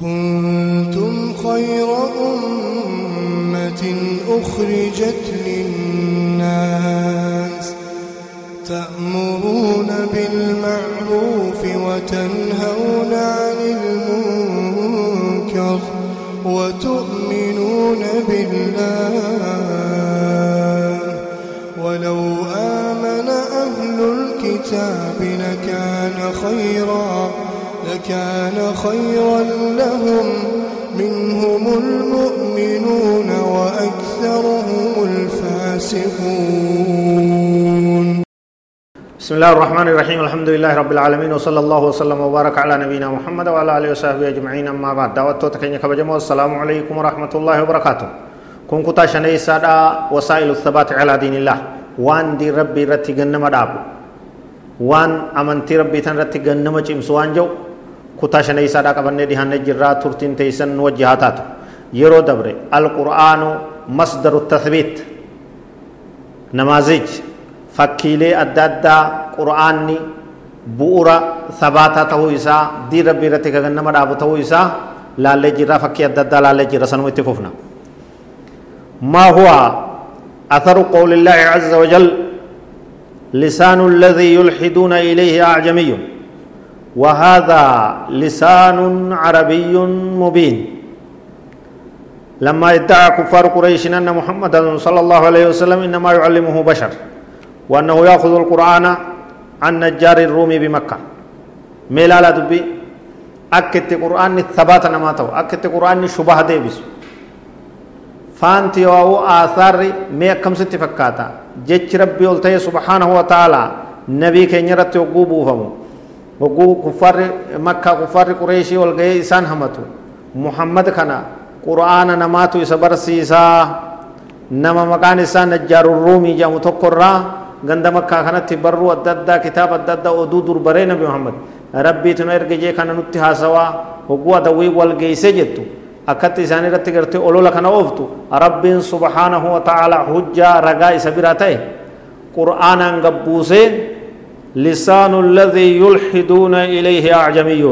كنتم خير أمة أخرجت للناس تأمرون بالمعروف وتنهون عن المنكر وتؤمنون بالله ولو آمن أهل الكتاب لكان خيرا لكان خيرا لهم منهم المؤمنون وأكثرهم الفاسقون. بسم الله الرحمن الرحيم. الحمد لله رب العالمين. وصلى الله وسلم وبارك على نبينا محمد وعلى آله وصحبه أجمعين. أما بعد دعوت تكني كبجمو. السلام عليكم ورحمة الله وبركاته. كن كتا شني سادا وسائل الثبات على دين الله. وان دي ربي رتي غنما داب وان امنتي ربي تن رتي غنما چيمسو كتا شني سادا كبني دي هن جرا ثورتين تيسن نو جهاتات يرو دبر القران مصدر التثبيت نمازج فكيلي اددا قراني بورا ثباتا تو يسا دي ربي رتي كغن مدا بو تو يسا لالي جرا فكي اددا لالي جرا سنو تفوفنا ما هو اثر قول الله عز وجل لسان الذي يلحدون اليه اعجمي وهذا لسان عربي مبين. لما ادعى كفار قريش أن محمدا صلى الله عليه وسلم إنما يعلمه بشر وأنه يأخذ القرآن عن نجار الرومي بمكة. ميلالا دبي أكت قرآن ثبات نماتو أكت قرآن شبه ديبس. فانتي واو آثار مي أكم ستي فكاتا. جيش ربي سبحانه وتعالى. نبي كي نرتي وقوبو فمو. وقو كفار مكة كفار قريشي والغي إسان همتو محمد كنا قرآن نماتو إسا نما مكان إسان نجار الرومي جامو تقرى ganda makkaa kanatti barruu adda addaa kitaaba adda addaa oduu durbaree nabi muhammad rabbiitu nu erga jee kana nutti haasawaa hogguu adawwii wal geeyse jettu akkatti isaan irratti gartee olola kana ooftu rabbiin subhaanahu wa ta'ala hujjaa ragaa isa biraa ta'e qur'aanaan gabbuusee لسان الذي يلحدون إليه أعجمي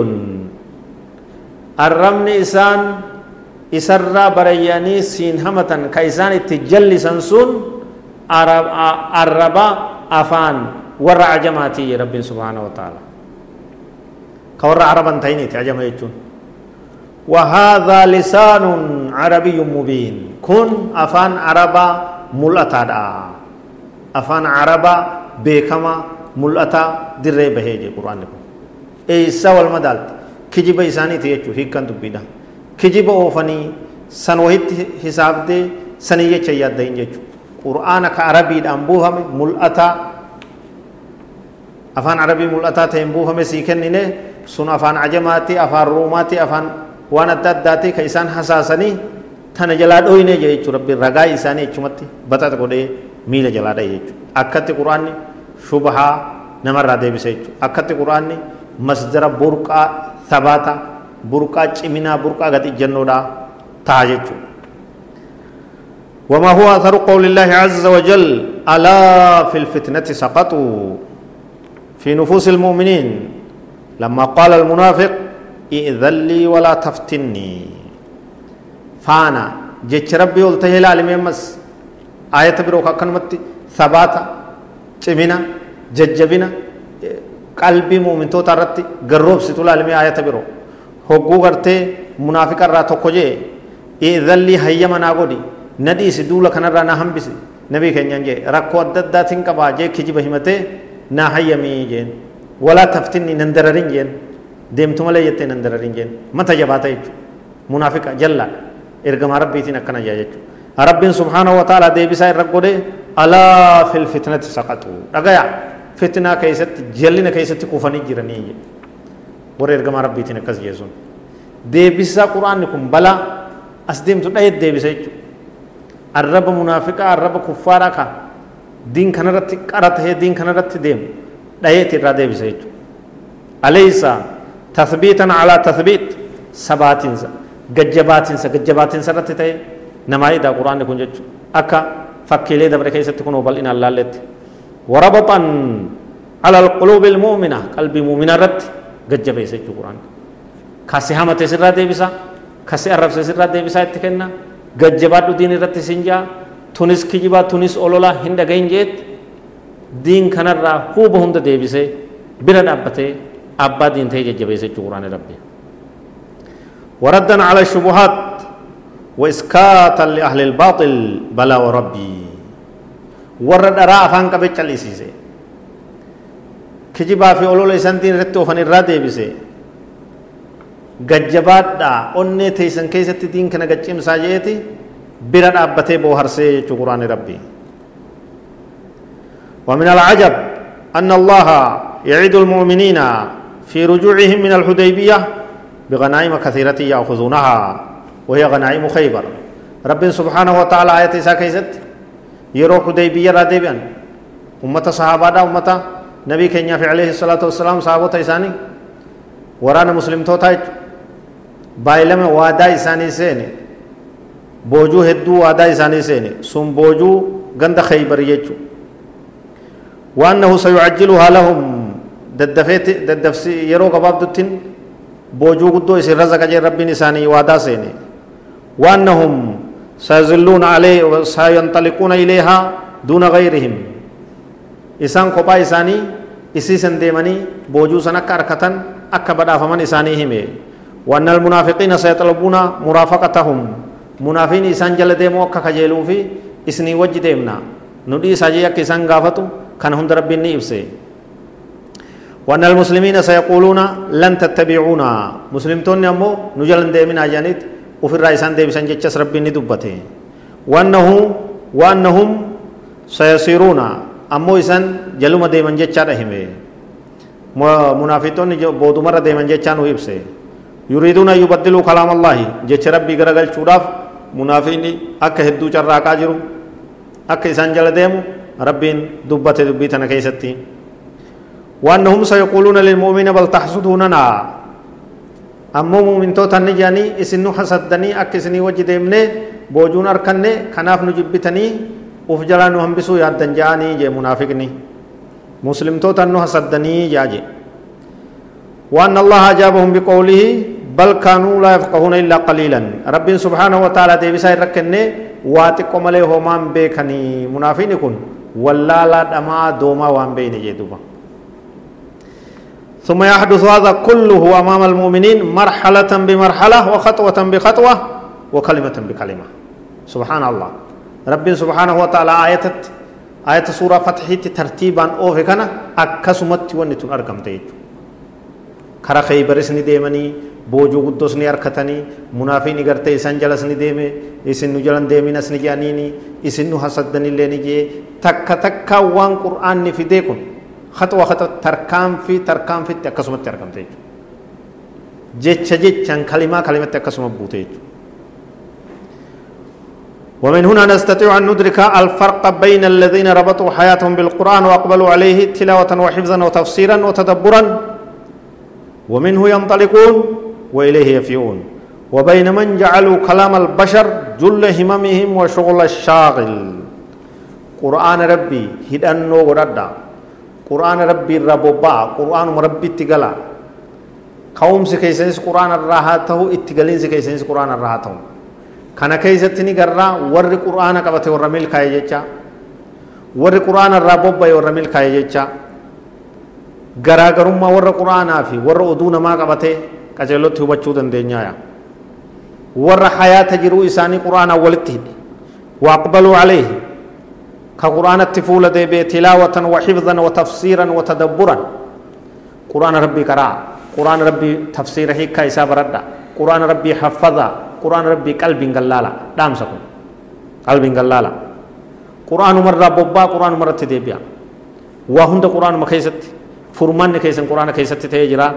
الرمن إسان إسرى برياني سينهمة كإسان التجل سنسون عرب عرب أفان. ور أعجماتي رب سبحانه وتعالى. كور عربا تيني تعجمي وهذا لسان عربي مبين. كن أفان عربا ملأتا أفان عربا بكما بيكما ملأتا دري بهيجي قرآن لكم إيسا والمدال كجيب إساني تيجو هيكا دبيدا كجيب أوفني سنوهت حساب دي سنية چياد دين جيجو qur'aana ka arabiidhaan buufame mul'ataa afaan arabii mul'ataa ta'een buufame sii kennine sun afaan ajamaati afaan ruumaati afaan waan adda addaati ka isaan hasaasanii tana jalaa dhoyne jee jechuudha rabbiin ragaa isaanii jechumatti baxata godhee miila jalaa dhaye jechuudha akkatti quraanni shubahaa namarraa deebise jechuudha akkatti quraanni masdara burqaa sabaata burqaa ciminaa burqaa gad ijjannoodhaa ta'a jechuudha وما هو أثر قول الله عز وجل؟ ألا في الفتنة سقطوا. في نفوس المؤمنين. لما قال المنافق ائذن لي ولا تفتني. فانا جيش ربي قلت هي العالم يمس آية بروك كنمت ثبات. Cimina jajjabina qalbii muumintoota irratti garroobsitu laalimee ayata biroo hogguu gartee munaafiqa irraa tokko jee idhallii hayyama naa godhi na dhiisi duula kanarraa na hambisi nabii keenyaan jee rakkoo adda addaatiin qabaa jee kijiba himatee naa hayyamii jeen walaa taftinni nan dararin jeen deemtu malee jettee nan dararin jeen mata jabaata jechuudha munaafiqa jallaadha ergamaa rabbiitiin akkana jaa jechuudha rabbiin subhaanahu wa ta'ala deebisaa irra godhee alaa fil fitnati saqatu. Dhagaya fitnaa keessatti jallina keessatti kufanii jiranii. Warra ergamaa rabbiitiin akkas jeesuun. Deebisaa quraanni kun balaa as deemtu dhayeet deebisa jechuudha. Arraba munaafiqaa arraba kuffaaraa ka diin kanarratti qara tahee diin kanarratti deemu dhayeeti irraa deebisa jechuudha. Alaysa tathbiitan alaa tathbiit sabaatinsa gajjabaatinsa gajjabaatinsa irratti ta'e namaa idaa quraanni kun jechuudha. Akka fakkiilee dabre keessatti kunoo bal'inaan laalletti warabaxan ala alquluubi ilmuumina qalbii muuminaa irratti gajjabeessa jechuu quraanni kasi hamate sirraa deebisa kasi arrabse sirraa deebisaa itti kenna gajjabaadhu diin irratti sinjaa tunis kijibaa tunis ololaa hin dhagahin jeetti diin kanarraa huuba hunda deebisee bira dhaabbatee abbaa diin ta'ee jajjabeessa jechuu quraana rabbi وردنا على الشبهات وإسكاتا لأهل الباطل. بلا وربي. ورد أراء فان كبت لسيسي كجبا في أولو لسانتين رتو فان الرادي بسي gajjabaadhaa onnee teeysan keessatti diin kana gaccimsaa jeeti bira dhaabbatee booharsee jechuu quraani rabbii ومن العجب أن الله يعد المؤمنين في رجوعهم من الحديبية بغنائم كثيرة يأخذونها. وهي غنائم خيبر رب سبحانه وتعالى آية إساء كيست يرو حديبية رادبيا أمة صحابة أمة نبي كينيا في عليه الصلاة والسلام صحابة إساني ورانا مسلم توتايج baay'ilama waadaa isaanii seene boojuu hedduu waadaa isaanii seene sun boojuu ganda khaybar jechu waannahu sayucajjiluhaa lahum daddafeeti daddafsi yeroo gabaabduttin boojuu guddoo isin razaqa jee rabbiin isaanii waadaa seene sayazilluuna alee sayanxaliquuna ileehaa duuna gayrihim isaan kophaa isaanii isiisan deemanii boojuu san akka arkatan akka badhaafaman isaanii hime وأن المنافقين سيطلبون مرافقتهم. منافقين إسان جل ديمو أكا كجيلو في إسني وجه ديمنا. ندي ساجي أكا إسان غافتو كان هند ربي نيبسي وأن المسلمين سيقولون لن تتبعونا. مسلمتون أمو نجلن ديمنا جانيت. وفي الرئيسان ديبسان جتشس ربي ندبته وأنه وأنهم سيصيرون. أمو إسان جلوم ديمن جتشا رحمه منافقون بودو مرة ديمن جتشا نو إبسي يريدون أن يبدلوا كلام الله. جيش ربي غرغل شوراف منافقين أكا هدو چراقا جرو أكا إسان جل ديمو. ربين دبت دبيتنا كيستي وأنهم سيقولون للمؤمن تحسدوننا أمو مؤمن تو تني جاني إسنو حسدني أكا إسني وجه ديمني بوجون أركني كناف نجبتني وفجلانو هم بسو يادن جاني جي منافقني مسلم تو تنو حسدني جاجي وأن الله أجابهم بقوله بل كانوا لا يفقهون إلا قليلا رب سبحانه وتعالى دي بسائر ركنه واتق ملي همان بيكني منافين كن ولا لا دما دوما وان بين جدوبا ثم يحدث هذا كله أمام المؤمنين مرحلة بمرحلة وخطوة بخطوة وكلمة بكلمة. سبحان الله. رب سبحانه وتعالى آية آية سورة فتحة ترتيبا أو كان أكسمت ونتون أرقم تيج كرا خيب رسني بوجو قدس ني أركتني منافي نغرت إسان جلس ني ديمي نجلن ديمي نسني جانيني إسان نحسدني لنجي تكا تكا وان قرآن نفي ديكون fidee kun haxwa haxa tarkaanfii tarkaanfitti akkasumatti argamte jechuudha jecha jechaan kalimaa kalimatti akkasuma buute jechuudha. ومن هنا نستطيع أن ندرك الفرق بين الذين ربطوا حياتهم بالقرآن وأقبلوا عليه تلاوة وحفظا وتفسيرا وتدبرا. ومنه ينطلقون وإليه يفيئون وبين من جعلوا كلام البشر جل هممهم وشغل الشاغل. قرآن ربي هدأنو وردا قرآن ربي ربوبا قرآن ربي اتقلا قوم سكيسنس قرآن الراحته اتقلين سكيسنس قرآن الراحته kana keessatti ni garraa warri qur'aana qabate warra milkaa'e jecha warri qur'aana irraa bobba'e warra milkaa'e jecha garaagarummaa warra quraanaa fi warra oduu namaa qabatee qaceellotti hubachuu dandeenyaaya warra hayaata jiruu isaanii quraanaa walitti hidhe waaqbaluu caleehi كقرآن التفولة دي بي تلاوة وحفظا وتفسيرا وتدبرا. قرآن ربي كرا. قرآن ربي تفسير هيكا إساب رد قرآن ربي حفظا. قرآن ربي قلب انقلالا دام سكو قلب انقلالا قرآن مر ربوبا قرآن مر تدبيا. وهند قرآن مخيست. فرمان نخيسن قرآن خيست تهجرا.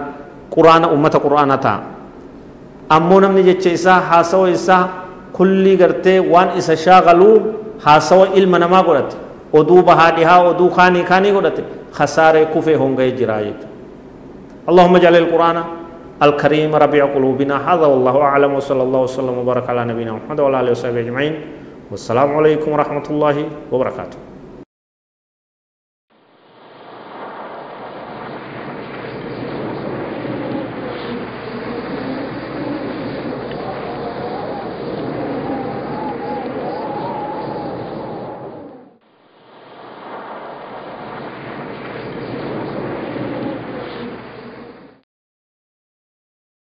قرآن أمة قرآن تا أمونم نجي چيسا حاسو إساب kullii gartee waan isa shaagaluu haasawa ilma namaa godhate oduu bahaa dhihaa oduu kaanii kaanii godhate khasaaree kufee honga'ee jira jechuudha اللهم اجعل القرآن الكريم ربيع قلوبنا هذا والله أعلم وصلى الله وسلم وبارك على نبينا محمد وعلى آله وصحبه أجمعين والسلام عليكم ورحمة الله وبركاته